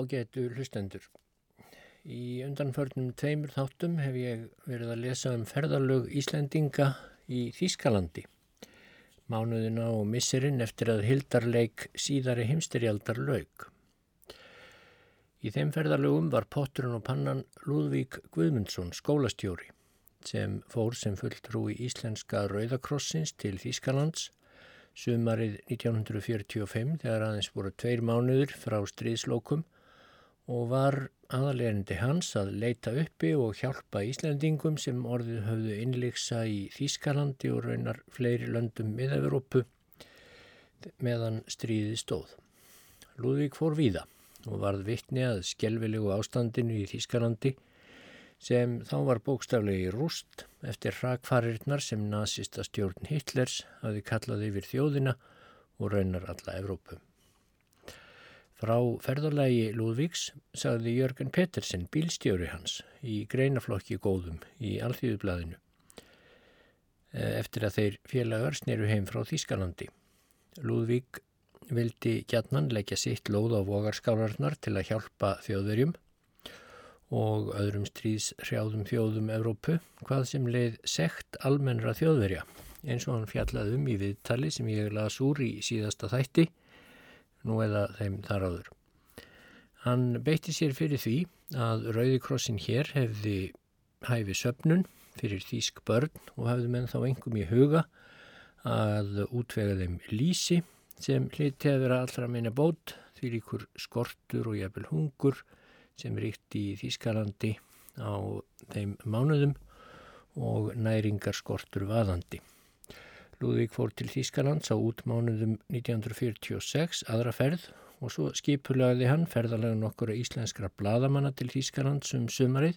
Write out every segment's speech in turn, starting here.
Ágætu hlustendur. Í undanförnum tveimur þáttum hef ég verið að lesa um ferðalög Íslendinga í Þýskalandi. Mánuðina og misserinn eftir að hildarleik síðari heimsterjaldar laug. Í þeim ferðalögum var potturinn og pannan Lúðvík Guðmundsson skólastjóri sem fór sem fulltrúi íslenska Rauðakrossins til Þýskalands sumarið 1945 þegar aðeins voru tveir mánuður frá stríðslókum og var aðalegandi hans að leita uppi og hjálpa Íslandingum sem orðið höfðu innleiksa í Þýskalandi og raunar fleiri löndum miða-Európu meðan stríði stóð. Lúðvík fór víða og varð vittni að skjelvilegu ástandinu í Þýskalandi sem þá var bókstaflegi rúst eftir hrakfarirnar sem nazista stjórn Hitlers hafi kallað yfir þjóðina og raunar alla Evrópu. Frá ferðarlægi Lúðvíks sagði Jörgen Pettersen, bílstjóri hans, í greinaflokki góðum í Alþjóðublaðinu eh, eftir að þeir félagar sneru heim frá Þýskalandi. Lúðvík vildi gætnan leggja sitt lóð á vogarskálarnar til að hjálpa þjóðverjum og öðrum stríðshrjáðum þjóðum Evrópu, hvað sem leið sekt almennra þjóðverja, eins og hann fjallaði um í viðtali sem ég las úr í síðasta þætti nú eða þeim þar áður. Hann beitti sér fyrir því að Rauðikrossin hér hefði hæfi söpnun fyrir þýsk börn og hafði menn þá engum í huga að útvega þeim lísi sem hliti að vera allra meina bót því líkur skortur og jæfnvel hungur sem ríkti í Þýskalandi á þeim mánuðum og næringar skortur vaðandi. Lúðvík fór til Þýskalands á útmánuðum 1946 aðra ferð og svo skipulaði hann ferðalega nokkura íslenskra bladamanna til Þýskalands um sumarið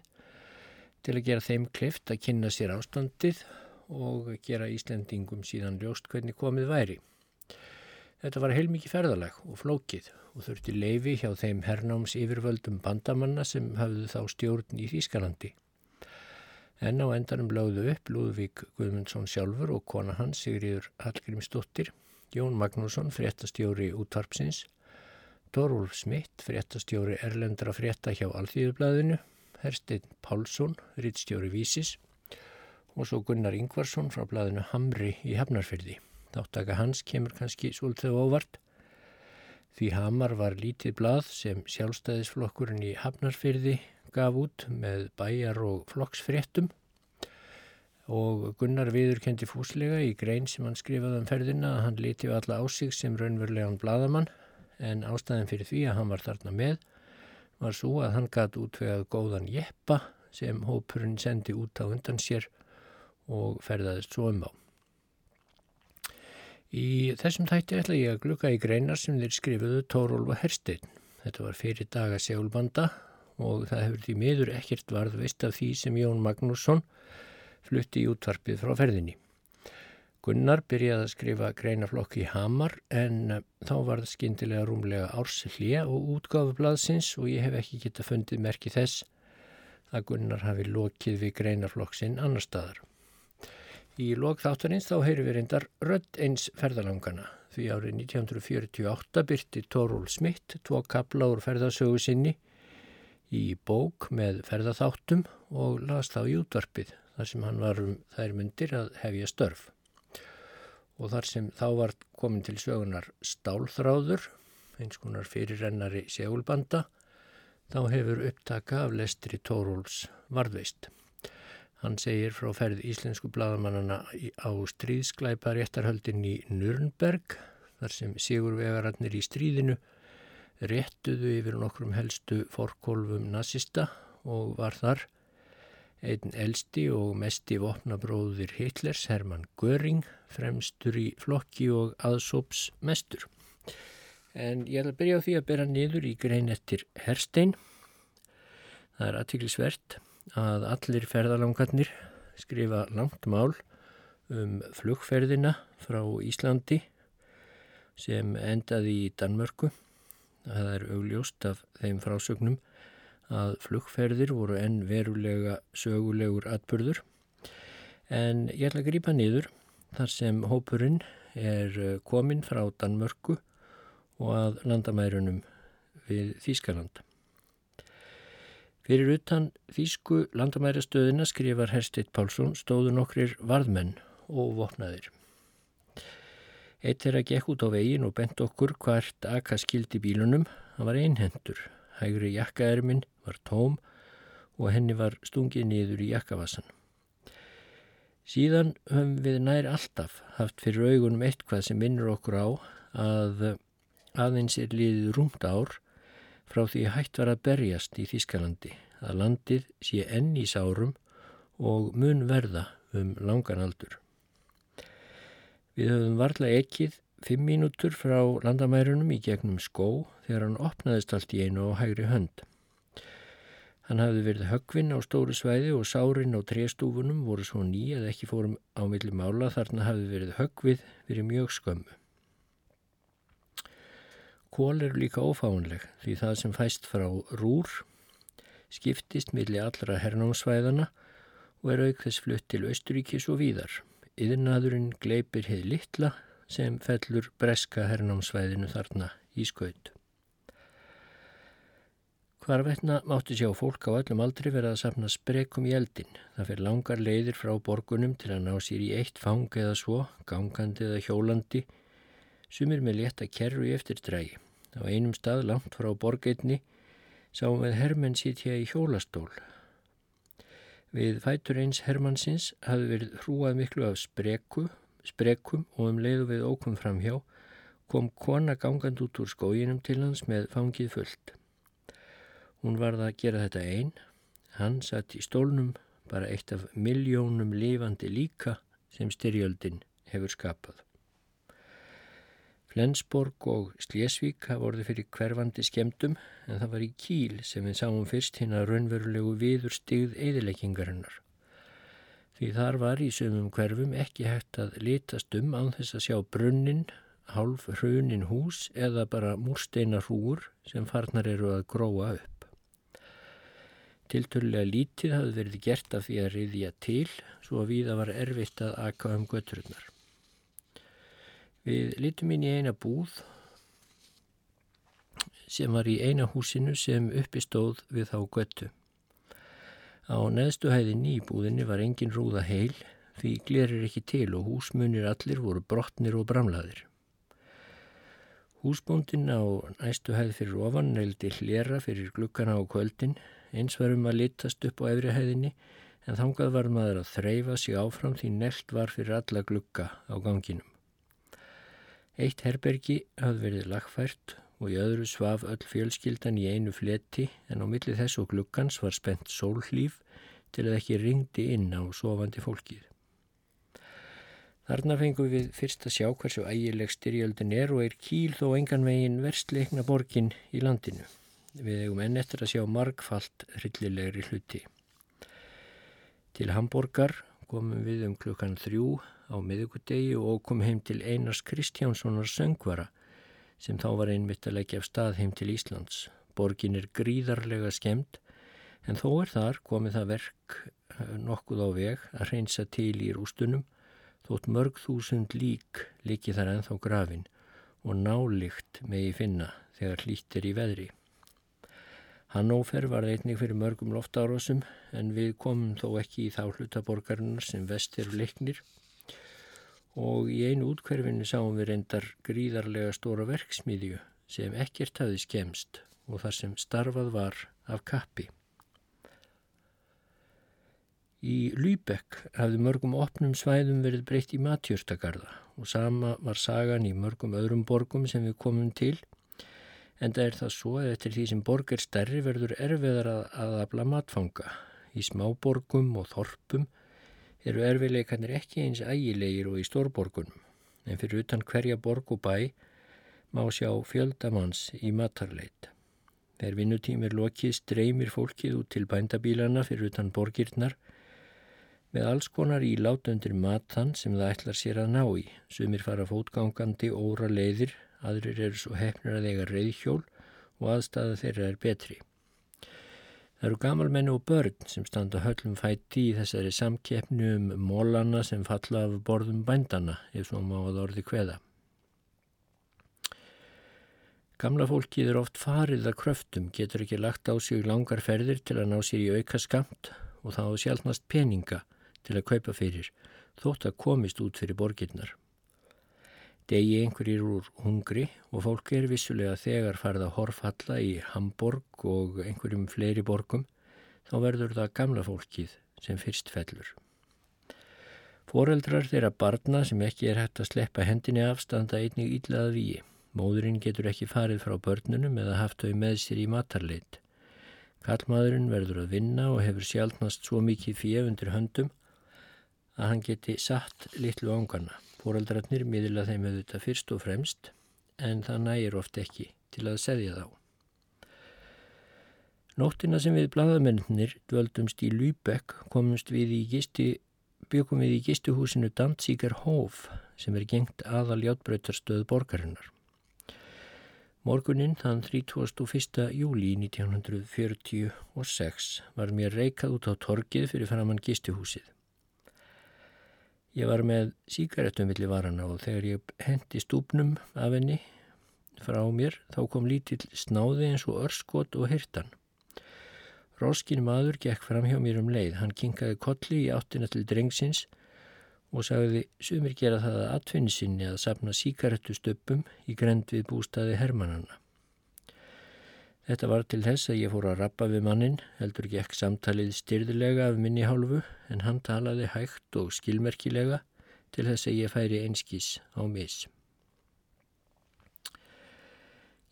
til að gera þeim klift að kynna sér ástandið og gera Íslendingum síðan ljóst hvernig komið væri. Þetta var heilmikið ferðaleg og flókið og þurfti leifi hjá þeim hernáms yfirvöldum bandamanna sem hafðu þá stjórn í Þýskalandi. En á endanum lögðu upp Lúðvík Guðmundsson sjálfur og kona hans Sigriður Hallgrímsdóttir, Jón Magnússon, fréttastjóri útvarpsins, Dorúlf Smitt, fréttastjóri Erlendra frétta hjá Alþýðublaðinu, Herstein Pálsson, rittstjóri Vísis og svo Gunnar Ingvarsson frá blaðinu Hamri í Hafnarfyrði. Þáttaka hans kemur kannski svolítið óvart. Því Hamar var lítið blað sem sjálfstæðisflokkurinn í Hafnarfyrði gaf út með bæjar og flokksfréttum og Gunnar viðurkendi fúslega í grein sem hann skrifaði um ferðina að hann liti við alla á sig sem raunverulegan bladamann en ástæðin fyrir því að hann var þarna með var svo að hann gæti útvegað góðan jeppa sem hópurinn sendi út á undan sér og ferðaðist svo um á. Í þessum þætti ætla ég að gluka í greinar sem þeir skrifuðu Tórólfa Herstein. Þetta var fyrir daga sjálfbanda og það hefur því miður ekkert varðveist af því sem Jón Magnússon flutti í útvarpið frá ferðinni. Gunnar byrjaði að skrifa greinaflokki í Hamar en eh, þá var það skindilega rúmlega árslija og útgáfu blaðsins og ég hef ekki geta fundið merki þess að Gunnar hafi lokið við greinaflokksinn annar staðar. Í lok þáttarins þá heyru við reyndar rödd eins ferðalangana því árið 1948 byrti Tóról Smitt tvo kapla úr ferðasögu sinni í bók með ferðatháttum og las þá í útvarpið þar sem hann var um þær myndir að hefja störf. Og þar sem þá var komin til sögunar stálþráður, eins konar fyrirrennari segulbanda, þá hefur upptaka af lestri Tórólfs varðveist. Hann segir frá ferð íslensku bladamannana á stríðsklæpa réttarhöldin í Nürnberg, þar sem sigurvegararnir í stríðinu réttuðu yfir nokkrum helstu forkólfum nazista og var þar einn elsti og mesti vopnabróðir Hitlers, Hermann Göring, fremstur í flokki og aðsóps mestur. En ég ætla að byrja á því að byrja niður í grein eftir Herstein. Það er aðtiklisvert að allir ferðalangarnir skrifa langt mál um flugferðina frá Íslandi sem endaði í Danmörku Það er augljóst af þeim frásögnum að flugferðir voru enn verulega sögulegur atbyrður en ég ætla að grýpa niður þar sem hópurinn er eh, komin frá Danmörku og að landamærunum við Þýskaland. Fyrir utan Þýsku landamærastöðina skrifar Hersteit Pálsson stóðu nokkrir varðmenn og vopnaðir. Eitt er að gekk út á vegin og bent okkur hvert akka skildi bílunum. Hann var einhendur. Hægri jakkaermin var tóm og henni var stungið niður í jakkavassan. Síðan höfum við nær alltaf haft fyrir augunum eitthvað sem minnur okkur á að aðeins er liðið rúmt ár frá því hægt var að berjast í Þískalandi að landið sé enn í sárum og mun verða um langan aldur. Við höfum varla ekkið fimm mínútur frá landamærunum í gegnum skó þegar hann opnaðist allt í einu á hægri hönd. Hann hafði verið höggvinn á stóru svæði og sárin á trestúfunum voru svo ný að ekki fórum á milli mála þarna hafði verið höggvið verið mjög skömmu. Kól eru líka ófáanleg því það sem fæst frá rúr skiptist milli allra hernámsvæðana og er auk þess flutt til Östuríkis og víðar. Yðnaðurinn gleipir heið litla sem fellur breska hernámsvæðinu þarna í skaut. Hvar veitna mátti sjá fólk á öllum aldri verið að sapna sprekum í eldin. Það fyrir langar leiðir frá borgunum til að ná sér í eitt fang eða svo, gangandi eða hjólandi, sumir með létta kerru í eftirdrægi. Á einum stað langt frá borgeitni sáum við hermenn sítja í hjólastól Við fætur eins Hermannsins hafði verið hrúað miklu af spreku, sprekum og um leiðu við ókum fram hjá kom kona gangand út úr skóginum til hans með fangið fullt. Hún varða að gera þetta einn. Hann satt í stólnum bara eitt af miljónum lifandi líka sem styrjöldin hefur skapað. Flensborg og Slesvík hafa orðið fyrir hverfandi skemdum en það var í Kíl sem við sáum fyrst hinn að raunverulegu viður stigð eðileggingarinnar. Því þar var í sömum hverfum ekki hægt að litast um án þess að sjá brunnin, hálf hrunin hús eða bara múrsteinar húur sem farnar eru að gróa upp. Tilturlega lítið hafði verið gert af því að riðja til svo að viða var erfitt að aka um götturnar. Við litum inn í eina búð sem var í eina húsinu sem uppistóð við þá göttu. Á neðstu hæðinni í búðinni var engin rúða heil því glerir ekki til og húsmunir allir voru brotnir og bramlaðir. Húsbúndin á næstu hæð fyrir ofan neildi hlera fyrir glukkana á kvöldin, eins varum að litast upp á efri hæðinni en þangað var maður að þreyfa sig áfram því nelt var fyrir alla glukka á ganginum. Eitt herbergi hafði verið lagfært og í öðru svaf öll fjölskyldan í einu fleti en á milli þess og glukkans var spennt sólhlýf til að ekki ringdi inn á sofandi fólkið. Þarna fengum við fyrst að sjá hversu ægileg styrjöldin er og er kíl þó engan veginn verstleikna borgin í landinu. Við hefum enn eftir að sjá margfalt hryllilegri hluti. Til Hamburgar komum við um klukkan þrjú á miðugudegi og kom heim til Einars Kristjánssonar söngvara sem þá var einmitt að leggja af stað heim til Íslands. Borgin er gríðarlega skemmt en þó er þar komið það verk eh, nokkuð á veg að reynsa til í rústunum þótt mörg þúsund lík líki þar enþá grafin og nálikt megi finna þegar hlýttir í veðri. Hannófer var einnig fyrir mörgum loftárásum en við komum þó ekki í þá hlutaborgarinnar sem vest eru leiknir og í einu útkverfinu sáum við reyndar gríðarlega stóra verksmiðju sem ekkert hafi skemst og þar sem starfað var af kappi. Í Lýbekk hafði mörgum opnum svæðum verið breytt í matjörstakarða og sama var sagan í mörgum öðrum borgum sem við komum til en það er það svo að eftir því sem borg er stærri verður erfiðar að aðabla matfanga. Í smáborgum og þorpum eru erfileikarnir ekki eins ægilegir og í stórborgunum, en fyrir utan hverja borg og bæ má sjá fjöldamanns í matarleit. Þegar vinnutími er lokið streymir fólkið út til bændabílana fyrir utan borgirnar með alls konar í látundir matan sem það ætlar sér að ná í. Sumir fara fótgangandi óra leiðir, aðrir eru svo hefnir að eiga reyðhjól og aðstæða þeirra er betri. Það eru gamalmenni og börn sem standa höllum fæti í þessari samkeppni um mólana sem falla af borðum bændana, ef svo má að orði hveða. Gamla fólkið er oft farið að kröftum, getur ekki lagt á sig langar ferðir til að ná sér í auka skamt og þá sjálfnast peninga til að kaupa fyrir, þótt að komist út fyrir borginnar. Degi einhverjir úr hungri og fólk er vissulega þegar farið að horfalla í Hamburg og einhverjum fleiri borgum, þá verður það gamla fólkið sem fyrst fellur. Fóreldrar þeirra barna sem ekki er hægt að sleppa hendinni afstanda einnig íllað víi. Móðurinn getur ekki farið frá börnunum eða haft þau með sér í matarleit. Kallmaðurinn verður að vinna og hefur sjálfnast svo mikið fjöf undir höndum að hann geti satt litlu ángana. Fóraldrarnir miðla þeim auðvitað fyrst og fremst en það nægir oft ekki til að segja þá. Nóttina sem við bladamennir dvöldumst í Lübeck komumst við í gisti, byggum við í gistuhúsinu Danzíker Hof sem er gengt aðal játbröytarstöð borgarinnar. Morgunin þann 31. júli 1946 var mér reykað út á torkið fyrir framann gistuhúsið. Ég var með síkaretum villi varana og þegar ég hendi stúpnum af henni frá mér þá kom lítill snáði eins og örskot og hirtan. Róskin maður gekk fram hjá mér um leið. Hann kinkaði kolli í áttina til drengsins og sagði sumir gera það að atfinninsinni að sapna síkaretustöppum í grend við bústaði Hermannanna. Þetta var til þess að ég fór að rappa við mannin, heldur gekk samtalið styrðilega af minni hálfu en hann talaði hægt og skilmerkilega til þess að ég færi einskís á mis.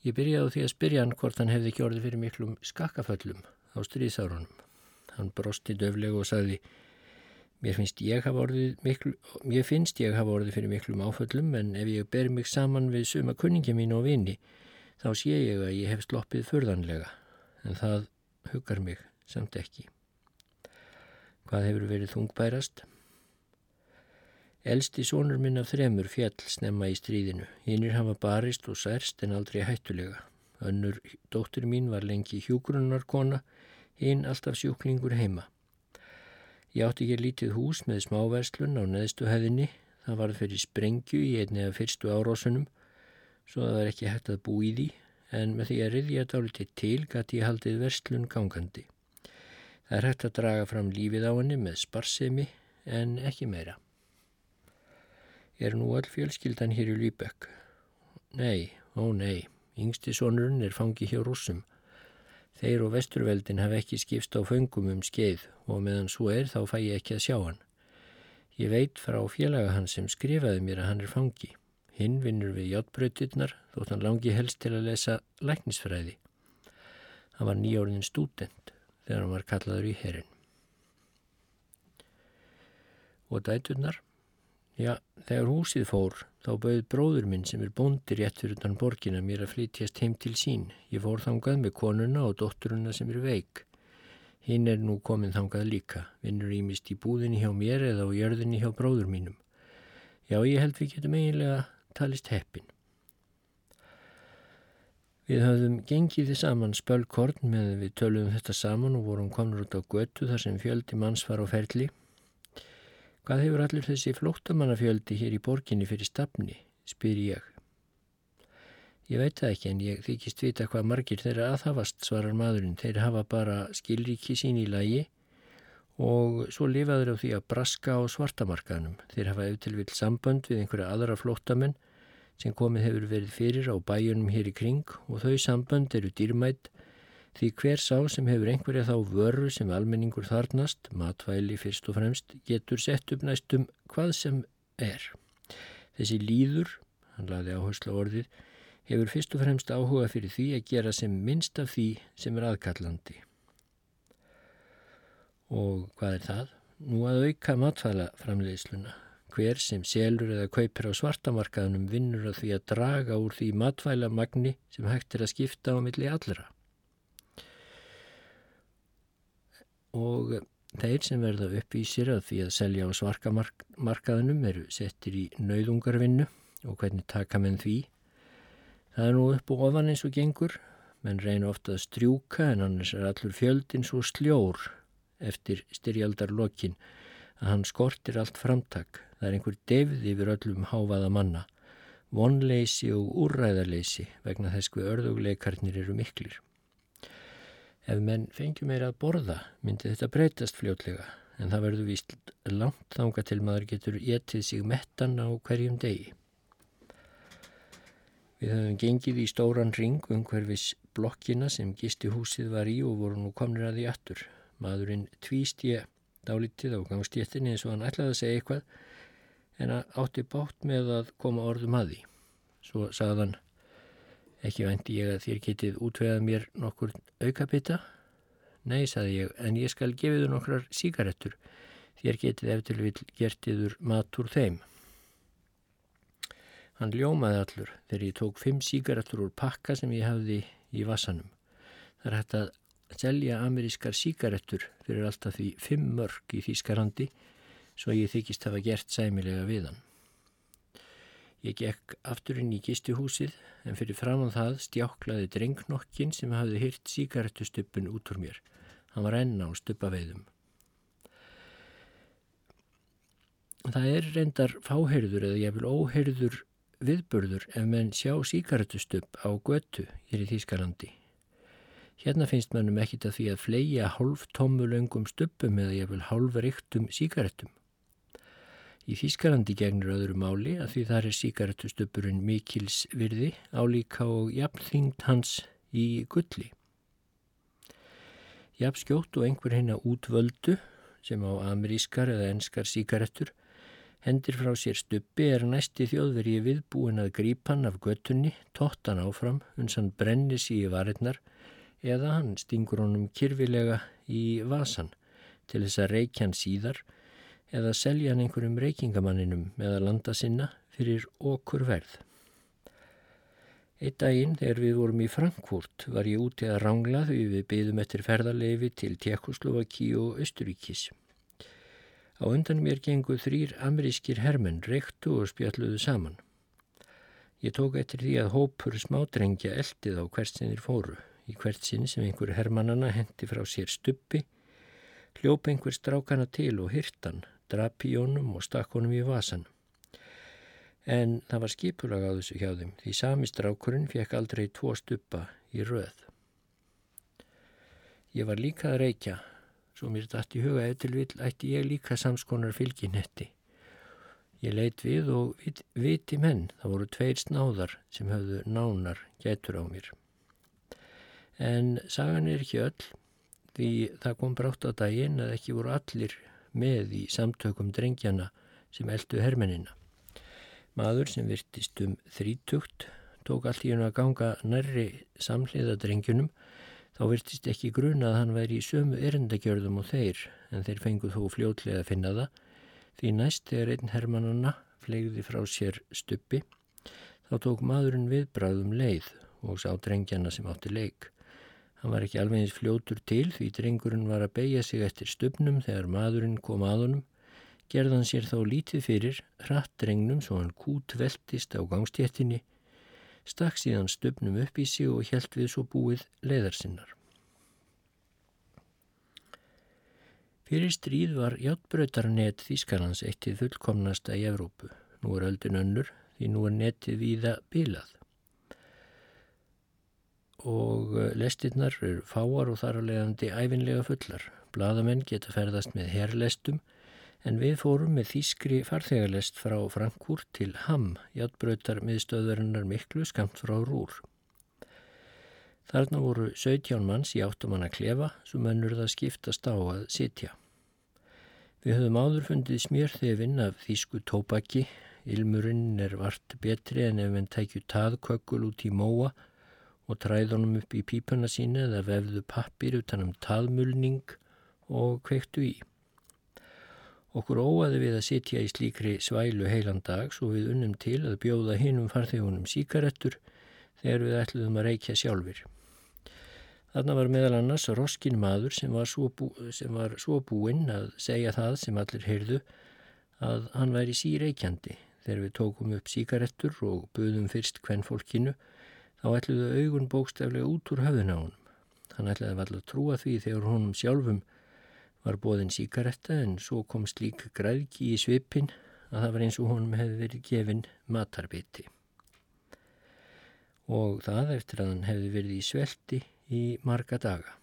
Ég byrjaði á því að spyrja hann hvort hann hefði orðið fyrir miklum skakkaföllum á stríðsárunum. Hann brosti döfleg og sagði Mér finnst ég hafa orðið, fyrir miklum áföllum en ef ég ber mig saman við suma kunningja mín og vini þá sé ég að ég hef sloppið förðanlega en það huggar mig samt ekki. Hvað hefur verið þungbærast? Elsti sónur minn af þremur fjall snemma í stríðinu. Hinnir hafa barist og særst en aldrei hættulega. Önnur dóttur mín var lengi hjúgrunarkona, hinn alltaf sjúklingur heima. Ég átti ekki lítið hús með smáverslun á neðstu hefðinni. Það var fyrir sprengju í einni af fyrstu árásunum svo það var ekki hægt að bú í því en með því að riðja dálítið til gæti ég haldið verslun gangandi. Það er hægt að draga fram lífið á henni með sparsemi en ekki meira. Er nú all fjölskyldan hér í Lýbekk? Nei, ó nei, yngsti sonurinn er fangi hjá rúsum. Þeir og vesturveldin hafa ekki skipst á föngum um skeið og meðan svo er þá fæ ég ekki að sjá hann. Ég veit frá félaga hann sem skrifaði mér að hann er fangi. Hinn vinnur við játbröytirnar þótt hann langi helst til að lesa læknisfræði. Hann var nýjórðin stúdent þegar hann var kallaður í herin. Og dæturnar? Já, þegar húsið fór þá bauð bróður minn sem er bóndi rétt fyrir utan borgin að mér að flytjast heim til sín. Ég fór þangað með konuna og dótturuna sem er veik. Hinn er nú komin þangað líka, vinnur ímist í búðinni hjá mér eða á jörðinni hjá bróður mínum. Já, ég held við getum eiginlega talist heppin. Við höfðum gengið þið saman spölkorn með við töluðum þetta saman og vorum komnur út á götu þar sem fjöldi manns var á ferli Hvað hefur allir þessi flóttamannafjöldi hér í borginni fyrir stafni, spyr ég. Ég veit það ekki en ég þykist vita hvað margir þeirra aðhafast, svarar maðurinn. Þeir hafa bara skilríki sín í lagi og svo lifaður á því að braska á svartamarkaðnum. Þeir hafa eftir vil sambönd við einhverja aðra flóttamenn sem komið hefur verið fyrir á bæjunum hér í kring og þau sambönd eru dýrmætt Því hver sá sem hefur einhverja þá vörru sem almenningur þarnast, matvæli fyrst og fremst, getur sett upp næstum hvað sem er. Þessi líður, hann laði áherslu orðið, hefur fyrst og fremst áhuga fyrir því að gera sem minnst af því sem er aðkallandi. Og hvað er það? Nú að auka matvæla framleiðsluna. Hver sem selur eða kaupir á svartamarkaðunum vinnur að því að draga úr því matvæla magni sem hægt er að skipta á milli allra. og þeir sem verða uppvísir að því að selja á svarkamarkaðunum eru settir í nauðungarvinnu og hvernig taka menn því. Það er nú upp og ofan eins og gengur, menn reyna ofta að strjúka en annars er allur fjöldin svo sljór eftir styrjaldarlokin að hann skortir allt framtak. Það er einhver devð yfir öllum háfaða manna. vonleysi og úrræðarleysi vegna þess hver örðugleikarnir eru miklir. Ef menn fengjum meira að borða myndi þetta breytast fljótlega en það verður vist langt þanga til maður getur getið sig mettan á hverjum degi. Við höfum gengið í stóran ring um hverfis blokkina sem gisti húsið var í og voru nú komnir að því aftur. Maðurinn tvíst ég dálítið á gangstéttinni eins og hann ætlaði að segja eitthvað en átti bátt með að koma orðum að því. Svo sagðan Ekki vendi ég að þér getið útvegað mér nokkur aukabita? Nei, saði ég, en ég skal gefið þú nokkrar síkarettur. Þér getið eftir vil gertiður mat úr þeim. Hann ljómaði allur þegar ég tók fimm síkarettur úr pakka sem ég hafði í vassanum. Það er hægt að selja amerískar síkarettur fyrir alltaf því fimm mörg í Þýskarandi svo ég þykist hafa gert sæmilega við hann. Ég gekk afturinn í gistuhúsið en fyrir fram á það stjáklaði drengnokkin sem hafði hyrt síkaretustuppun út úr mér. Hann var enna á stuppaveiðum. Það er reyndar fáheyrður eða ég vil óheyrður viðbörður ef menn sjá síkaretustupp á götu hér í Þýskalandi. Hérna finnst mannum ekkit að því að fleia hálf tómulöngum stuppum eða ég vil hálf reyktum síkaretum. Í Þýskalandi gegnur öðru máli að því þar er síkaretustöpurinn mikils virði álíka og jafnþyngd hans í gulli. Jafnskjótt og einhver hérna útvöldu sem á amerískar eða enskar síkaretur hendir frá sér stuppi er næsti þjóðveri viðbúin að grípan af göttunni, tóttan áfram, uns hann brennir síi varirnar eða hann stingur honum kyrfilega í vasan til þess að reykja hann síðar eða selja hann einhverjum reykingamanninum eða landa sinna fyrir okkur verð. Eitt daginn þegar við vorum í Frankfurt var ég úti að rangla því við byðum eftir ferðarleifi til Tjekkoslovaki og Östuríkis. Á undan mér gengu þrýr amerískir hermenn reyktu og spjalluðu saman. Ég tók eftir því að hópur smádrengja eldið á hvert sinnir fóru. Í hvert sinn sem einhver hermannana hendi frá sér stuppi, hljóp einhver strákana til og hyrtan drap í honum og stakk honum í vasan. En það var skipulag á þessu hjá þeim því sami strákurinn fekk aldrei tvo stuppa í röð. Ég var líka að reykja, svo mér dætt í huga eftir vil ætti ég líka samskonar fylginetti. Ég leitt við og vit, viti menn, það voru tveir snáðar sem höfðu nánar getur á mér. En sagan er ekki öll, því það kom brátt á daginn að ekki voru allir með í samtökum drengjana sem eldu hermennina. Maður sem virtist um þrítugt tók allt í hennu að ganga nærri samhliða drengjunum þá virtist ekki gruna að hann væri í sömu erindagjörðum og þeir en þeir fenguð þó fljótlega að finna það því næst þegar einn hermannana flegði frá sér stuppi þá tók maðurinn viðbráðum leið og sá drengjana sem átti leik. Hann var ekki alveg eins fljótur til því drengurinn var að beigja sig eftir stupnum þegar maðurinn kom að honum. Gerðan sér þá lítið fyrir, hratt drengnum svo hann kút veltist á gangstéttinni, stakk síðan stupnum upp í sig og helt við svo búið leiðarsinnar. Fyrir stríð var hjáttbröytarnet Þískarlands eittið fullkomnasta í Evrópu. Nú er öldun önnur því nú er netið víða bilað og eh, lestirnar eru fáar og þar að leiðandi æfinlega fullar. Blaðamenn geta ferðast með herrlestum en við fórum með þýskri farþegarlest frá Frankúr til Hamm, játbröytar miðstöðverinnar miklu skamt frá Rúr. Þarna voru 17 manns í áttumanna klefa sem önnur það skiptast á að sitja. Við höfum áður fundið smjörþefinn af þýsku tópaki, ilmurinn er vart betri en ef við tækju taðkökkul út í móa og træðunum upp í pípuna sína eða vefðu pappir utan um taðmulning og kveiktu í. Okkur óaði við að sitja í slíkri svælu heilan dag svo við unnum til að bjóða hinum farþegunum síkarettur þegar við ætluðum að reykja sjálfur. Þarna var meðal annars roskin maður sem var bú, sem var svo búinn að segja það sem allir heyrðu að hann væri síreikjandi þegar við tókum upp síkarettur og buðum fyrst hvern fólkinu þá ætluðu augun bókstaflega út úr höfðun á honum. Hann ætlaði valla trúa því þegar honum sjálfum var bóðin síkaretta en svo kom slík græðki í svipin að það var eins og honum hefði verið gefin matarbiti. og það eftir að hann hefði verið í svelti í marga daga.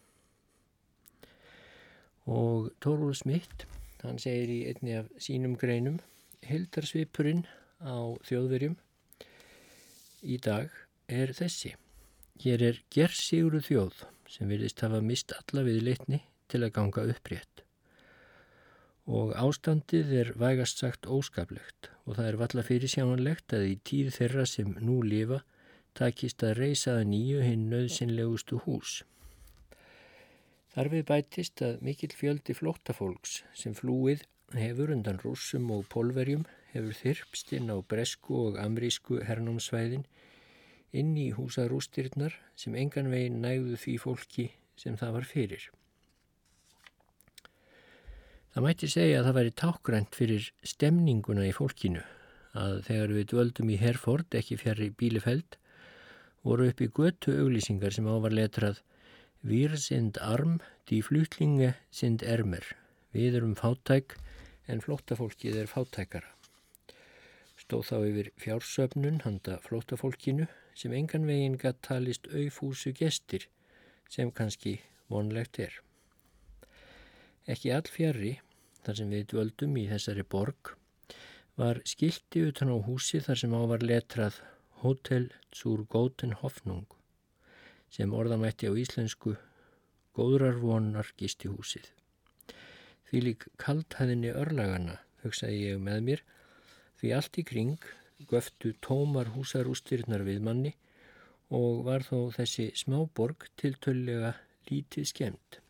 Og Tórul Smitt, hann segir í einni af sínum greinum, hildarsvipurinn á þjóðverjum í dag er þessi. Hér er gerðsíguru þjóð sem virðist hafa mist alla við litni til að ganga upprétt. Og ástandið er vægast sagt óskaplegt og það er valla fyrir sjánanlegt að í tíð þeirra sem nú lifa takist að reysaða nýju hinn nöðsynlegustu hús. Þar við bætist að mikill fjöldi flóttafólks sem flúið hefur undan rússum og polverjum hefur þyrpst inn á bresku og amrísku hernámsvæðin inn í húsarústyrnar sem engan veginn nægðu því fólki sem það var fyrir. Það mætti segja að það væri tákgrænt fyrir stemninguna í fólkinu að þegar við dvöldum í Herford, ekki fjari bílefeld, voru upp í götu auglýsingar sem ávar letrað Wir sind arm, die Flüchtlinge sind ermer. Við erum fátæk en flóttafólkið er fátækara. Stóð þá yfir fjársöfnun handa flóttafólkinu sem engan veginn gætt talist auðfúsu gestir sem kannski vonlegt er. Ekki all fjari, þar sem við dvöldum í þessari borg, var skilti utan á húsi þar sem á var letrað Hotel zur Góten Hoffnung sem orðamætti á íslensku góðrarvonar gisti húsið. Því lík kalthæðinni örlagana, hugsaði ég með mér, því allt í kring göftu tómar húsarústirnar við manni og var þó þessi smáborg tiltöllega lítið skemmt.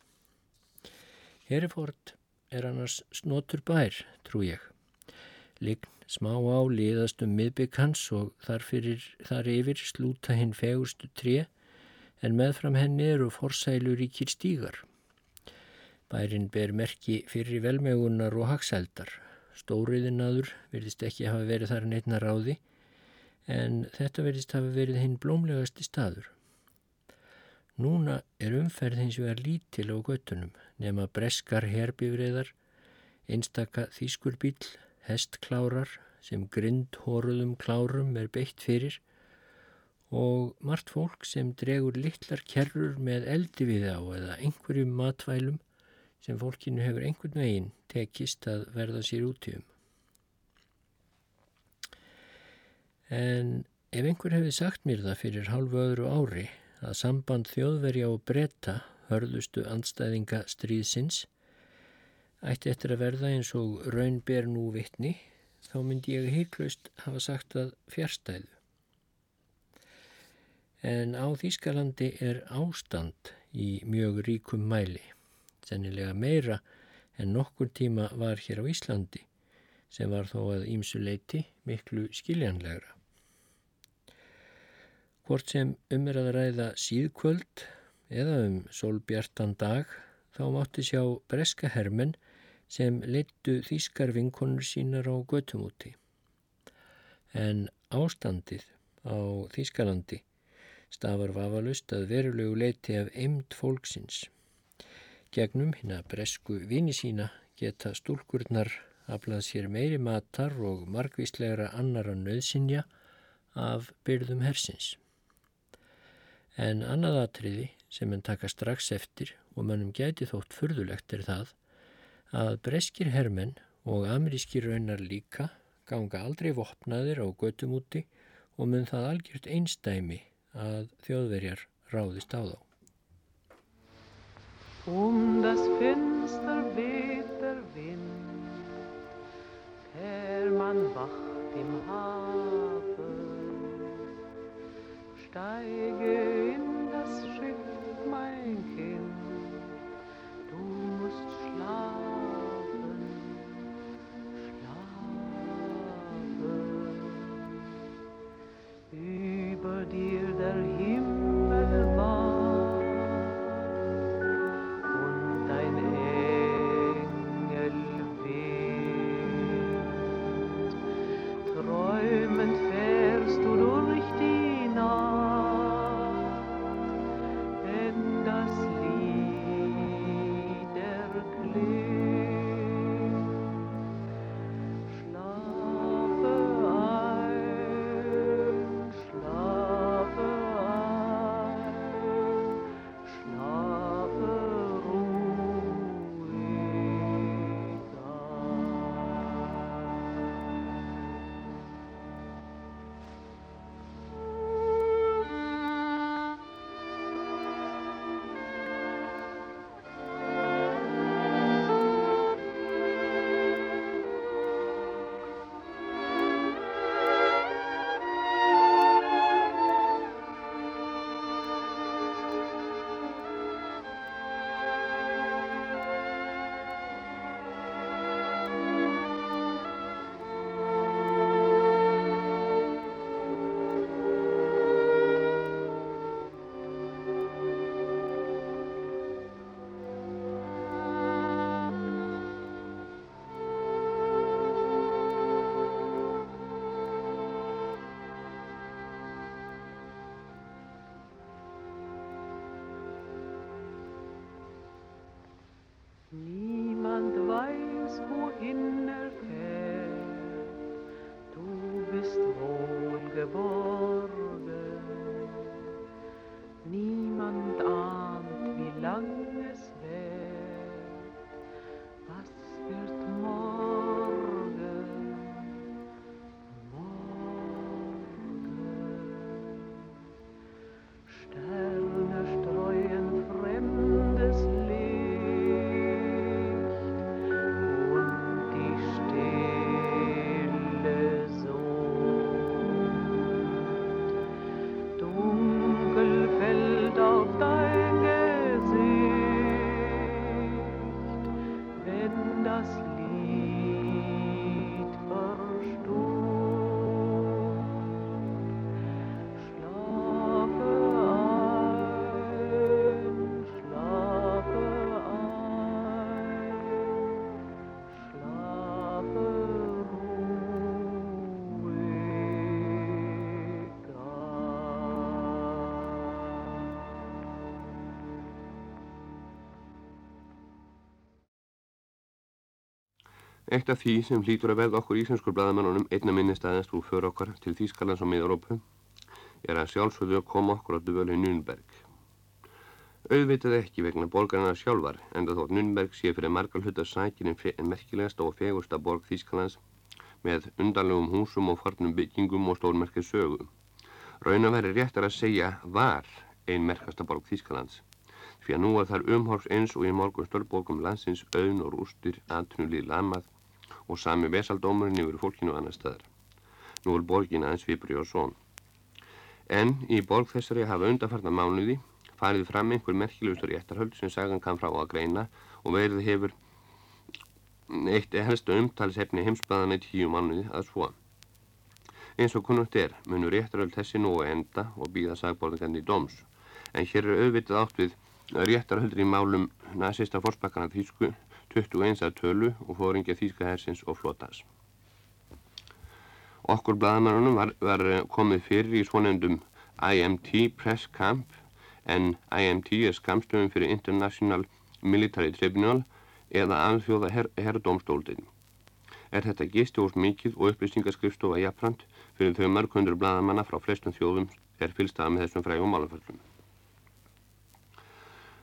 Heriford er annars snotur bær, trú ég. Lign smá á liðast um miðbygg hans og þar, fyrir, þar yfir slúta hinn fegurstu tré en meðfram henni eru forsælur í kýrstígar. Bærin ber merki fyrir velmegunar og haxeldar Stóriðinaður verðist ekki hafa verið þar neittna ráði en þetta verðist hafa verið hinn blómlegasti staður. Núna er umferð hins vegar lítil á göttunum nema breskar herbífriðar, einstaka þýskurbíl, hestklárar sem grind hóruðum klárum er beitt fyrir og margt fólk sem dregur litlar kerrur með eldi við á eða einhverjum matvælum sem fólkinu hefur einhvern veginn tekist að verða sér útíðum. En ef einhver hefði sagt mér það fyrir halvu öðru ári að samband þjóðverja og breyta hörðustu andstæðinga stríðsins ætti eftir að verða eins og raun ber nú vittni, þá myndi ég heiklaust hafa sagt að fjärstæðu. En á Þýskalandi er ástand í mjög ríkum mæli sennilega meira en nokkur tíma var hér á Íslandi sem var þó að ímsu leiti miklu skiljanlegra. Hvort sem um er að ræða síðkvöld eða um sólbjartan dag þá mátti sjá breska hermen sem leittu þýskar vinkonur sínar á götumúti. En ástandið á Þýskalandi stafar vafalust að verulegu leiti af eimt fólksins Gegnum hinn að bresku vini sína geta stúlkurnar aflað sér meiri matar og margvíslegra annara nöðsinja af byrðum hersins. En annað atriði sem hann taka strax eftir og mannum gæti þótt furðulegt er það að breskir hermenn og amerískir raunar líka ganga aldrei vopnaðir á götum úti og mun það algjört einstæmi að þjóðverjar ráðist á þá. Um das Fenster weht der Wind, Fährmann wacht im Hafen. Steige Eitt af því sem hlýtur að verða okkur íslenskur blaðamennunum einna minni staðast úr för okkar til Þýskalands og Mið-Európu er að sjálfsögðu að koma okkur á dvölu í Nürnberg. Auðvitað ekki vegna borgarna sjálfar, enda þótt Nürnberg sé fyrir margar hluta sækinn en merkilegasta og fegursta borg Þýskalands með undarlegum húsum og farnum byggingum og stórmerkið sögu. Raun að veri réttar að segja var ein merkasta borg Þýskalands, því að nú er þar umhorfs eins og í morgun störborgum landsins auðn og rústir, atvinnulíð lamað og sami vesaldómurinn yfir fólkinu annar staðar. Nú er borgin aðeins vibri og són. En í borg þessari hafa undarfarna mánuði farið fram einhver merkilegustu réttarhöld sem sagan kann frá að greina og verið hefur eitt helstu umtalsefni heimsbæðan í tíu mánuði að svo. Eins og kunnugt er munur réttarhöld þessi nú að enda og býða sagborðingandi í dóms. En hér er auðvitað átt við réttarhöldur í málum nazista fórspakkana þýsku 21 að tölu og fóringja þýska hersins og flotans. Okkur blaðamannunum var, var komið fyrir í svonendum IMT Press Camp en IMT er skamstöfum fyrir International Military Tribunal eða alþjóða her, herrdómstóldin. Er þetta gistihús mikið og upplýsingaskrifstofa jafnframt fyrir þau mörgundur blaðamanna frá flestum þjóðum er fylstaða með þessum frægum málaföllum.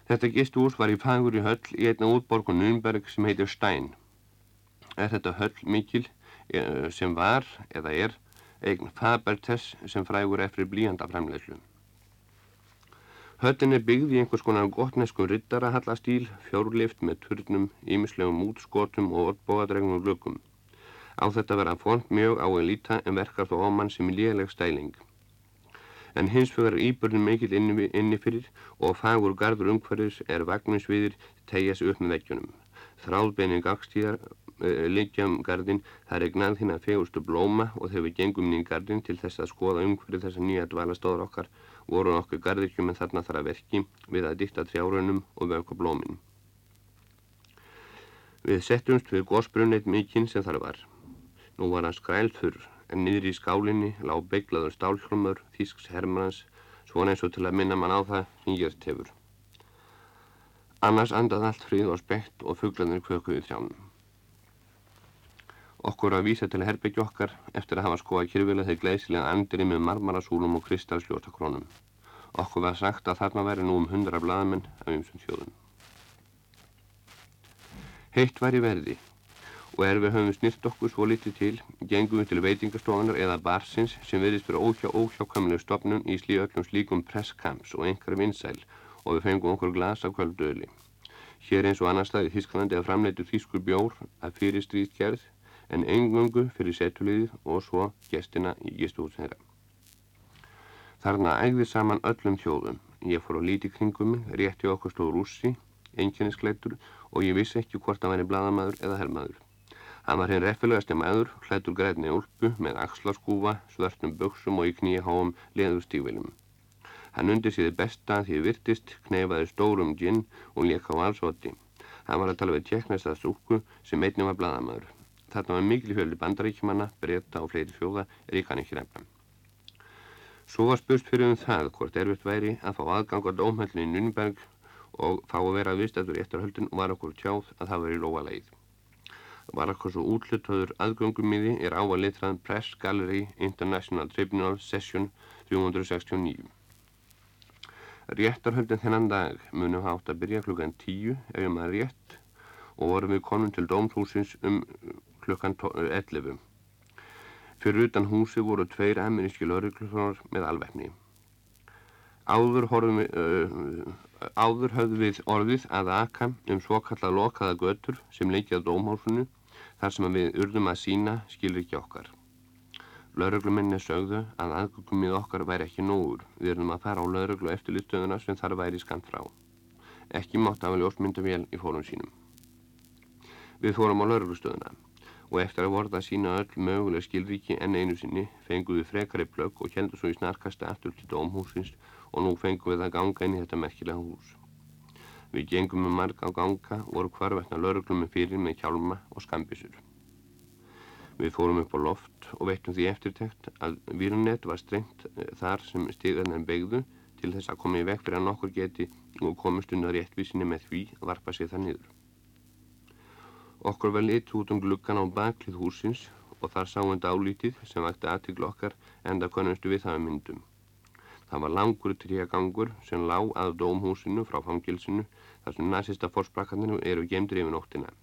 Þetta gistihús var í fagur í höll í einna útborgun Nürnberg sem heitir Stein. Er þetta höll mikil eh, sem var eða er eign Fabertes sem frægur eftir blíjandafræmleyslu. Höllin er byggð í einhvers konar gottneskum riddarahallastýl, fjórlift með turnum, ímislegum útskotum og orðbóadregnum glöggum. Á þetta verða font mjög á að líta en verkar þó ámann sem léleg stæling. En hins vegar íbörnum mikill inni, inni fyrir og fagur gardur umhverfis er vagninsviðir tegja sig upp með veggjunum. Þráðbeinin gagstíðar uh, liggja um gardin, það er gnað hinn að fegustu blóma og þegar við gengum inn í gardin til þess að skoða umhverfið þessa nýja dvalastóður okkar voru nokkuð gardirkjum en þarna þarf að verki við að dýtta trjárunum og vöku blómin. Við settumst við gósbrunneit mikinn sem þar var. Nú var hann skrælþurr en niður í skálinni lág beiglaður stálhlumur þýsks hermanans svona eins og til að minna mann á það sem gert hefur. Annars andað allt frið og spekt og fugglanir kvökuði þjánum. Okkur að vísa til herbyggja okkar eftir að hafa skoða kyrfilega þeir gleðsilega andri með marmarasúlum og kristalsljótakrónum. Okkur var sagt að þarna væri nú um hundra blaðamenn af ymsum þjóðum. Heitt var í verði og er við höfum snirt okkur svo litið til, gengum við til veitingastofunar eða barsins sem verðist fyrir óhjá óhjákamlu stopnun í slí öllum slíkum presskamps og einhver vinsæl og við fengum okkur glas af kvöldöðli. Hér eins og annar stað í Þísklandi að framleitu þýskur bjór að fyrir stríðgerð en engöngu fyrir setuliðið og svo gestina í gistuhúsin þeirra. Þarna ægði saman öllum þjóðum. Ég fór á líti kringum rétti okkur stóð rússi, einkennisklættur og ég vissi ekki hvort hann væri bladamaður eða herrmaður. Hann var hinn reffilegasti maður, hlættur græðni úlpu með axlarskúfa, svörtum buksum og í kníháum leðurstífilum. Hann undir síði besta því virtist, kneifaði stórum ginn og lék á allsvoti. Hann var að tala við tjekknesta stúku sem einnig var bladamaður. Þarna var mikil fjöldi bandaríkjumanna, breyta og fleiri fjóða er ég kann ekki nefna. Svo var spurst fyrir um það hvort erfitt væri að fá aðgang á dómhællinu í Nürnberg og fá að vera viðstættur réttarhöldin var okkur tjáð að það veri lóa leið. Var okkur svo útlutöður aðgöngum er á að litraðan Press Gallery International Tribunal Session 369. Réttarhöldin þennan dag munum hátt að byrja klukkan 10 ef ég maður rétt og vorum við konum til dómshúsins um klukkan 11. Fyrir utan húsi voru tveir eminíski lauruglunar með alvefni. Áður, við, uh, áður höfðu við orðið að aka um svo kallað lokaða götur sem leikjað dómhálsunu þar sem við urðum að sína skilur ekki okkar. Laurugluminni sögðu að aðgöngumið okkar væri ekki nógur. Við erum að fara á lauruglu eftir littöðuna sem þar væri skant frá. Ekki mátt ljósmyndu vel í fórum sínum. Við fórum á lauruglustöðuna og eftir að vorða að sína öll möguleg skilríki en einu sinni fengum við frekari plögg og heldum svo í snarkasta aftur til dómhúsins og nú fengum við að ganga inn í þetta merkilega hús. Við gengum með marga á ganga voru hvarvetna lauruglumi fyrir með kjálma og skambisur. Við fórum upp á loft og veittum því eftirtækt að výrunett var strengt eh, þar sem stigarnir begðu til þess að koma í vekk fyrir að nokkur geti og komast undan réttvísinni með því að varpa sig það niður. Okkur var lit út um gluggan á baklið húsins og þar sáum dálítið sem vakti aðtikla okkar enda konustu við það myndum. Það var langur tríagangur sem lág að dómhúsinu frá fangilsinu þar sem næsista fórsprakkarnir eru gemdur yfir nóttina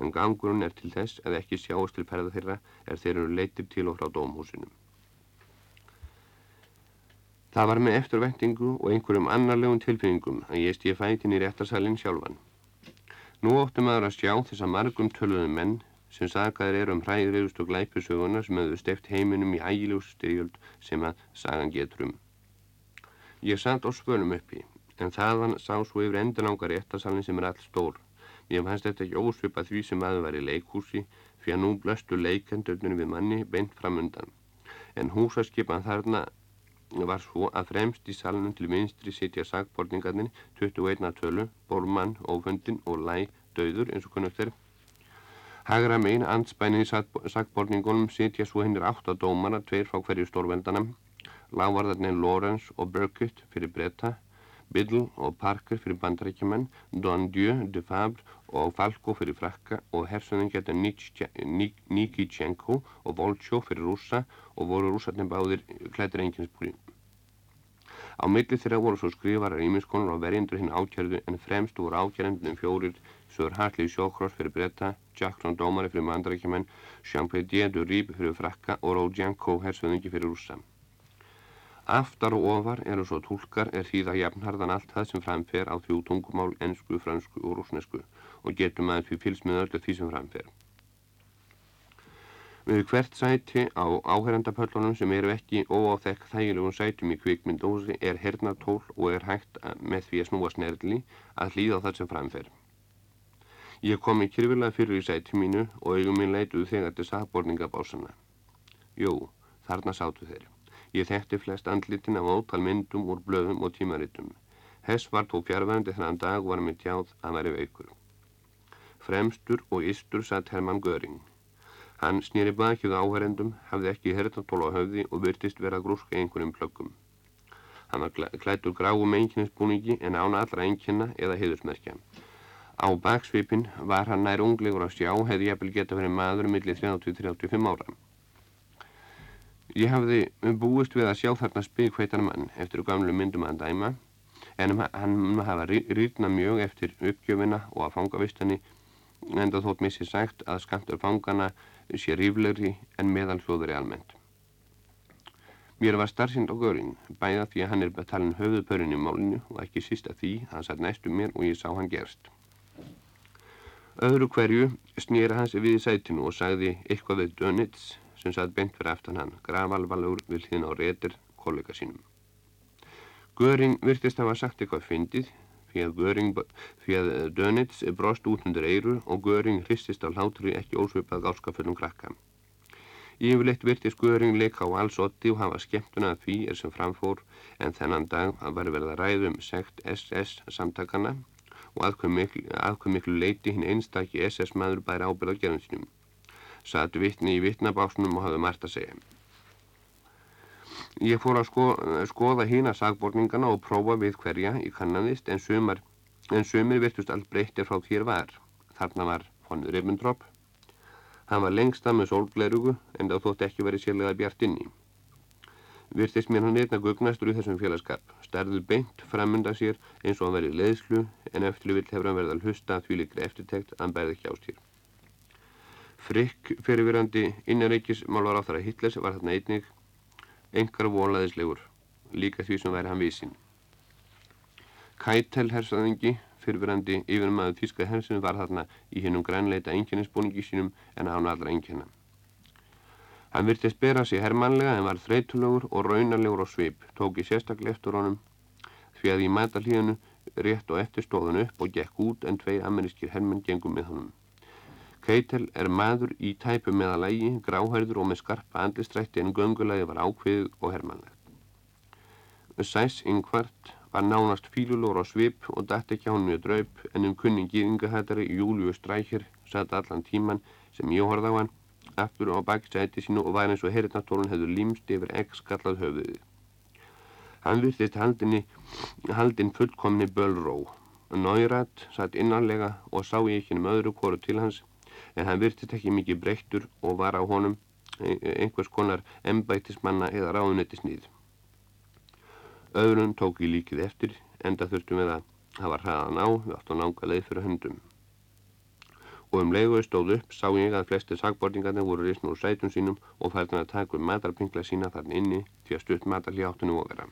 en gangurinn er til þess að ekki sjáast til ferða þeirra er þeir eru leytir til og frá dómhúsinum. Það var með eftirvendingu og einhverjum annarlegum tilfinningum að ég stíði fætin í réttarsalinn sjálfan. Nú óttum maður að sjá þess að margum töluðum menn sem sagaðir eru um hræðriðust og glæpusöguna sem hefðu steft heiminum í ægilegs styrjöld sem að sagan getur um. Ég satt á svölum uppi en þaðan sá svo yfir endurlanga réttarsalinn sem er all stór Ég fannst þetta ekki ósvipa því sem aðu var í leikhúsi fyrir að nú blöstu leikendurnir við manni beint framundan. En húsaskipan þarna var svo að fremst í salunum til vinstri sitja sagborningarnir 21 að tölu, Bormann, Ófundin og Læ döður eins og kunnast er. Hagra megin ansbænin í sagborningunum sitja svo hennir átta dómara, tveir frá hverju stórveldana, lávarðarnir Lorenz og Burkitt fyrir bretta, Biddle og Parker fyrir bandarækjumenn, Don Dieu, De Fabre og Falko fyrir frakka og hersöðingjættu Nikitschenko og Volchó fyrir rúsa og voru rúsarnir báðir klættir enginsbúri. Á milli þeirra voru svo skrifarar íminskonur og verjendur hinn ákjörðu en fremst voru ákjörendunum fjórir Sör Hartley Sjókross fyrir bretta, Jackson Dómari fyrir bandarækjumenn, Jean-Pédier du Rib fyrir frakka og Rodjanko hersöðingi fyrir rúsa. Aftar og ofar eru svo tólkar er þýða jafnharðan allt það sem framfer á þrjú tungumál, ennsku, fransku og rúsnesku og getur maður fyrir fylgst með öllu því sem framfer. Við hvert sæti á áherrandapöllunum sem eru ekki óáþekk þægilegum sætum í kvikmyndósi er hernatól og er hægt með því að snúa snerli að hlýða það sem framfer. Ég kom í kyrfilega fyrir í sæti mínu og eigum minn leituð þegar til sagborningabásana. Jú, þarna sátu þeir. Ég þekkti flest andlitin af ótal myndum úr blöðum og tímaritum. Hess var tó fjárvændi þennan dag var með tjáð að veri veikur. Fremstur og ystur satt Hermann Göring. Hann snýri bakið áherendum, hafði ekki herðartól á höfði og virtist vera að grúska einhverjum plöggum. Hann var klættur gráum einkinnesbúningi en án allra einkina eða heiðusmerkja. Á baksvipin var hann nær unglegur að sjá hefði jafnvel geta verið maður millir 30-35 ára. Ég hafði búist við að sjá þarna spikveitan mann eftir gamlu myndum að dæma en hann hafa rýrna mjög eftir uppgjöfina og að fangavistanni enda þótt missi sagt að skamtur fangana sé ríflegri en meðalhlóðuri almennt. Mér var starfsind á göring, bæða því að hann er betalinn höfuðpörinn í málinu og ekki sísta því að hann satt næstu mér og ég sá hann gerst. Öðru hverju snýra hans við í sætinu og sagði eitthvað við Dönitz sem satt beint fyrir aftan hann, gravalvalur við hlýðin á reytir kollega sínum. Göring virtist hafa sagt eitthvað fyndið fyrir að, Göring, fyrir að eh, Dönitz brost út undir eiru og Göring hristist á hlátri ekki ósvipað gáskaföllum krakka. Yfirleitt virtist Göring leika á alls otti og hafa skemmtuna að því er sem framfór en þennan dag var verið að ræðum sekt SS samtakana og aðkvæm miklu, miklu leiti hinn einstakki SS maður bæri ábyrð á gerðum sínum satt vittni í vittnabásnum og hafði margt að segja. Ég fór að sko, skoða hína sagborningana og prófa við hverja í kannanist en sumar en sömur virtust allt breyttir frá þér var. Þarna var von Ribbentrop. Hann var lengst að með sólglerugu en þá þótt ekki verið sérlega bjart inni. Virtist mér hann einna gugnastur í þessum félagskap, starður beint framunda sér eins og hann verið leiðslu en eftir vill hefur hann verið að hlusta því líkri eftirtekt að hann bærði ekki ástýr. Frikk fyrirvirandi innanreikismálvar á þara Hitlers var þarna einnig engar volaðislegur, líka því sem væri hann vísin. Keitel hersaðingi, fyrirverandi yfirmaður þíska hersinu var þarna í hennum grænleita einkennisbúningi sínum en án allra einkenna. Hann virtist bera sig hermanlega en var þreytulegur og raunarlegur á svip, tók í sérstaklega eftir honum því að í mætalíðinu rétt og eftir stóðan upp og gekk út en tveir amerískir hermenn gengum með honum. Keitel er maður í tæpu meðalægi, gráhærður og með skarpa andlistrætti en göngulagi var ákveðið og hermanlegt. Sæs yngvart var nánast fílulór á svip og dætt ekki á hann mjög draup en um kunning gýðingahættari Júliu Strækjir satt allan tíman sem ég horfði á hann aftur á baksæti sínu og var eins og herritnastólun hefur límst yfir ekk skallað höfuðið. Hann virtist haldinn fullkomni bölró. Náirat satt innanlega og sá ég ekki um öðru kóru til hans en hann virtist ekki mikið breyttur og var á honum e, e, einhvers konar embætismanna eða ráðunettisnýð. Öðrun tók í líkið eftir, enda þurftum við að hafa hraðan á, við áttum nánga leið fyrir höndum. Og um leiðuði stóð upp sá ég að flesti sagbortingarnir voru risn úr sætum sínum og færðan að taka um matarpingla sína þarna inni því að stutt matarli áttunum og vera.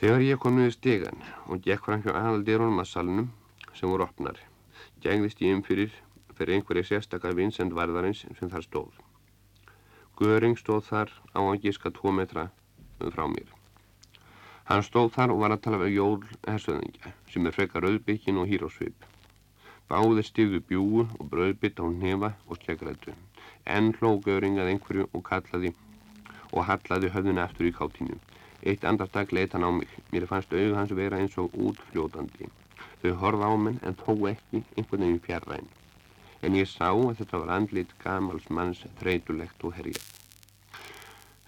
Þegar ég kom niður stegan og gekk fram hjá aðaldirunum að salnum sem voru opnar gengðist ég um fyrir fyrir einhverja sérstakar vinsend varðarins sem þar stóð. Göring stóð þar á að gíska tvo metra frá mér. Hann stóð þar og var að tala við jól hersöðingja sem er frekar auðbyggjin og hýrósvip. Báði stíðu bjúu og bröðbytt á nefa og skegrættu. Enn hló Göring að einhverju og kallaði og hallaði höfðuna eftir í káttínu. Eitt andartak leita hann á mig. Mér fannst auðu hans vera eins og útfljótandi. Þau horfa á menn en þó ekki einhvern veginn fjarræn. En ég sá að þetta var andlit gamals manns þreytulegt og herja.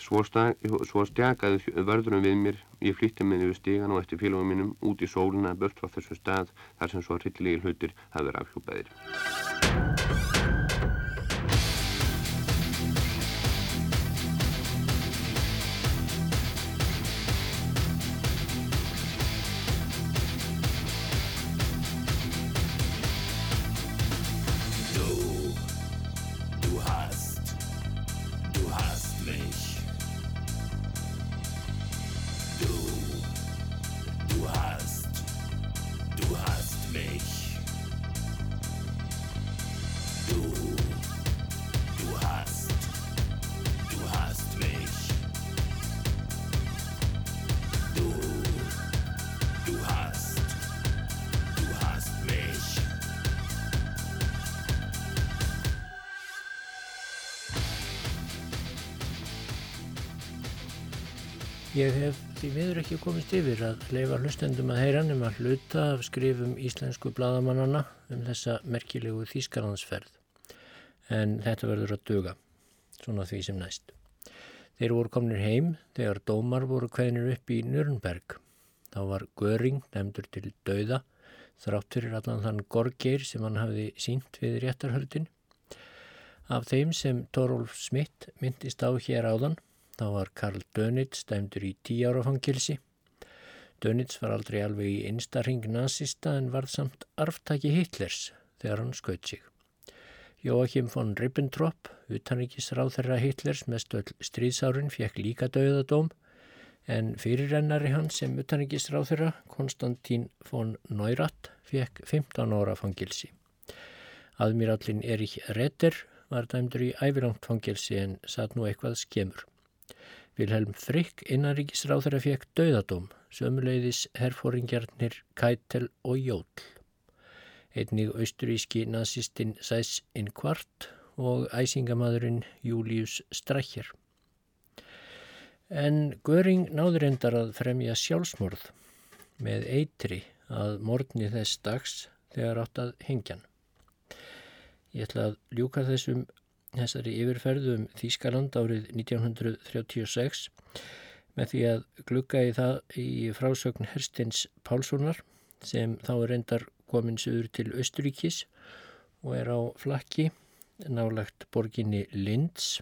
Svo, svo stjakaði vörðurum við mér, ég flýtti með yfir stígan og eftir félagum mínum út í sóluna bört frá þessu stað þar sem svo hrylligi hlutir hafði verið ekki komist yfir að leifa hlustendum að heyra nema hluta af skrifum íslensku bladamannana um þessa merkilegu þýskalandsferð. En þetta verður að duga, svona því sem næst. Þeir voru komnir heim þegar dómar voru hvernig upp í Nürnberg. Þá var Göring nefndur til dauða, þrátt fyrir allan þann gorgeir sem hann hafði sínt við réttarhöldin. Af þeim sem Torolf Smith myndist á hér áðan Þá var Karl Dönitz dæmdur í tí ára fangilsi. Dönitz var aldrei alveg í einstarring nazista en varð samt arftaki Hitlers þegar hann skaut sig. Jóakim von Ribbentrop, utanrikisráð þeirra Hitlers með stöld stríðsárin, fekk líka döðadóm en fyrirrennari hans sem utanrikisráð þeirra, Konstantín von Neurath, fekk 15 ára fangilsi. Aðmirallin Erich Redder var dæmdur í ævilangt fangilsi en satt nú eitthvað skemur. Vilhelm Frikk innanríkisráður að fekk dauðadóm, sömuleiðis herfóringjarnir Keitel og Jóll. Einnig austuríski nazistinn Sæs Inquart og æsingamadurinn Július Strækjar. En Göring náður endar að fremja sjálfsmorð með eitri að morgni þess dags þegar átt að hengjan. Ég ætla að ljúka þessum þessari yfirferðu um Þýskaland árið 1936 með því að glugga í það í frásögn Herstins Pálssonar sem þá er endar komin sögur til Östuríkis og er á flakki nálagt borginni Linds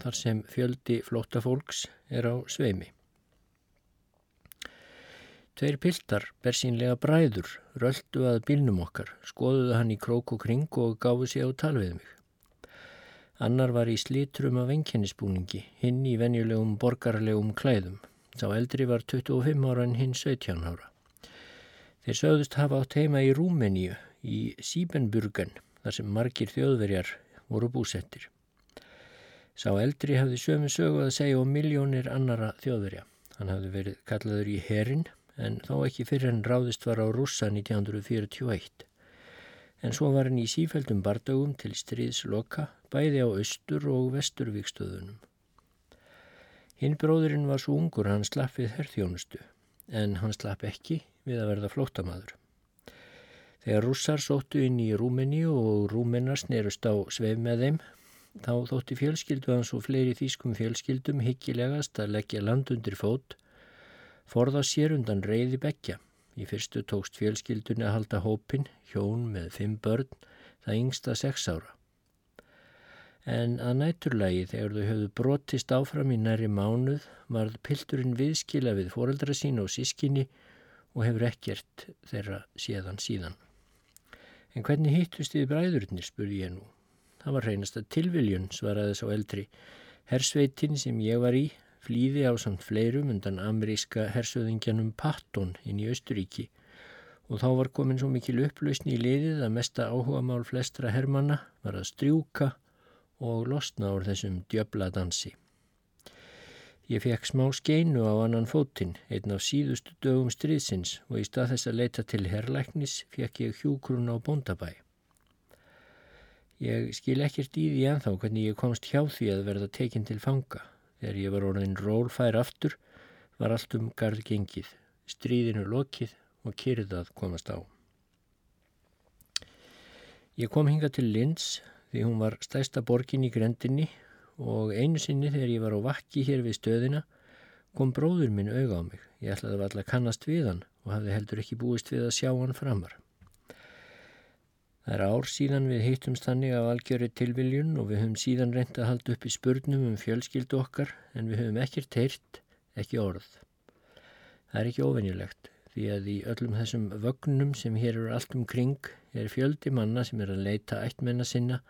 þar sem fjöldi flóttafólks er á sveimi. Tveir piltar, bersínlega bræður, röldu að bílnum okkar, skoðuðu hann í krók og kring og gáfu sig á tal við mig. Annar var í slítrum af enkennisbúningi, hinn í venjulegum borgarlegum klæðum. Sá eldri var 25 ára en hinn 17 ára. Þeir sögðust hafa átt heima í Rúmeníu, í Síbenburgen, þar sem margir þjóðverjar voru búsettir. Sá eldri hafði sömu sögu að segja um miljónir annara þjóðverja. Hann hafði verið kallaður í herin en þó ekki fyrir hann ráðist var á rússa 1941. En svo var hann í sífældum bardögum til stríðsloka bæði á austur og vesturvíkstöðunum. Hinn bróðurinn var svo ungur hann slapp við herþjónustu en hann slapp ekki við að verða flóttamaður. Þegar rússar sóttu inn í Rúmeni og rúmenar snerust á sveif með þeim, þá þótti fjölskyldu hans og fleiri þýskum fjölskyldum hyggilegast að leggja land undir fót forða sér undan reyði bekja. Í fyrstu tókst fjölskyldunni að halda hópin, hjón með fimm börn, það yngsta sex ára. En að næturlægi þegar þau höfðu brotist áfram í næri mánuð varð pilturinn viðskila við foreldra sín og sískinni og hefur ekkert þeirra séðan síðan. En hvernig hittust þið bræðurinnir, spurði ég nú. Það var reynast að tilviljun, svaraði svo eldri. Hersveitin sem ég var í flýði á samt fleirum undan ameríska hersöðingjanum Patton inn í Östuríki og þá var komin svo mikil upplausni í liðið að mesta áhuga mál flestra hermanna var að strjúka og losna úr þessum djöbla dansi. Ég fekk smá skeinu á annan fótinn, einn af síðustu dögum stríðsins og í stað þess að leita til herrlæknis fekk ég hjúgrun á bóndabæ. Ég skil ekkert í því enþá hvernig ég komst hjá því að verða tekinn til fanga. Þegar ég var orðin rólfær aftur var allt um garð gengið, stríðinu lokið og kyrðað komast á. Ég kom hinga til Linz því hún var stæsta borgin í grendinni og einu sinni þegar ég var á vakki hér við stöðina kom bróður minn auga á mig. Ég ætlaði að valla kannast við hann og hafði heldur ekki búist við að sjá hann framar. Það er ár síðan við hittumst þannig af algjöru tilviljun og við höfum síðan reynd að halda upp í spurnum um fjölskyldu okkar en við höfum ekkert heyrt, ekki orð. Það er ekki ofennilegt því að í öllum þessum vögnum sem hér eru allt um kring er fjöldi manna sem er að leita ættmenna sinna,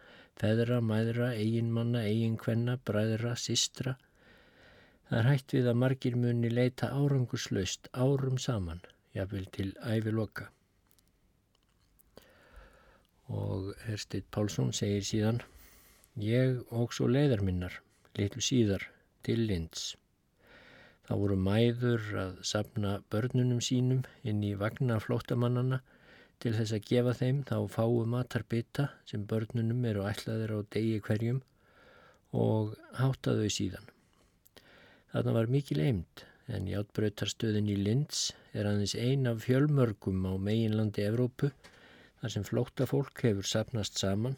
feðra, mæðra, eiginmanna, eiginkvenna, bræðra, sistra. Það er hægt við að margir muni leita árangurslaust árum saman, jáfnvel til æviloka og Hersteit Pálsson segir síðan Ég og svo leiðar minnar, litlu síðar, til Linds. Það voru mæður að sapna börnunum sínum inn í vagna flótamannana til þess að gefa þeim þá fáu matarbita sem börnunum eru ætlaðir á degi hverjum og hátta þau síðan. Þarna var mikil eimt en játbröytarstöðin í Linds er aðeins ein af fjölmörgum á meginlandi Evrópu þar sem flótta fólk hefur sapnast saman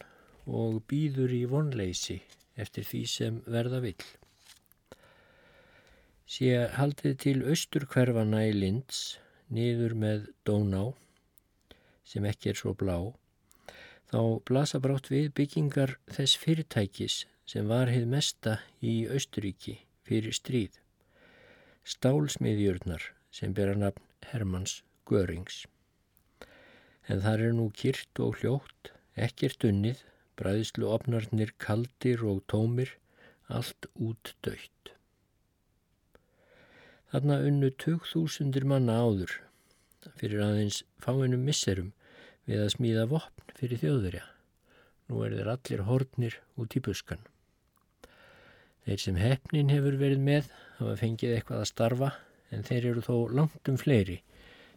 og býður í vonleysi eftir því sem verða vill. Sé haldið til austurkverfana í Linds, niður með Dóná, sem ekki er svo blá, þá blasa brátt við byggingar þess fyrirtækis sem var heið mesta í Austuríki fyrir stríð. Stálsmiðjurnar sem bera nafn Hermanns Görings en þar er nú kyrt og hljótt, ekkert unnið, bræðslu opnarnir kaldir og tómir, allt út döytt. Þarna unnu 2000 manna áður, fyrir aðeins fáinum misserum við að smíða vopn fyrir þjóðverja. Nú er þeir allir hornir út í buskan. Þeir sem hefnin hefur verið með hafa fengið eitthvað að starfa en þeir eru þó langt um fleiri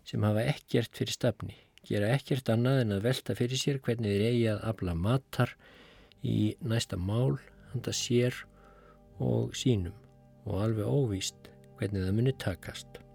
sem hafa ekkert fyrir stafni gera ekkert annað en að velta fyrir sér hvernig þeir eigi að afla matar í næsta mál, handa sér og sínum og alveg óvíst hvernig það muni takast.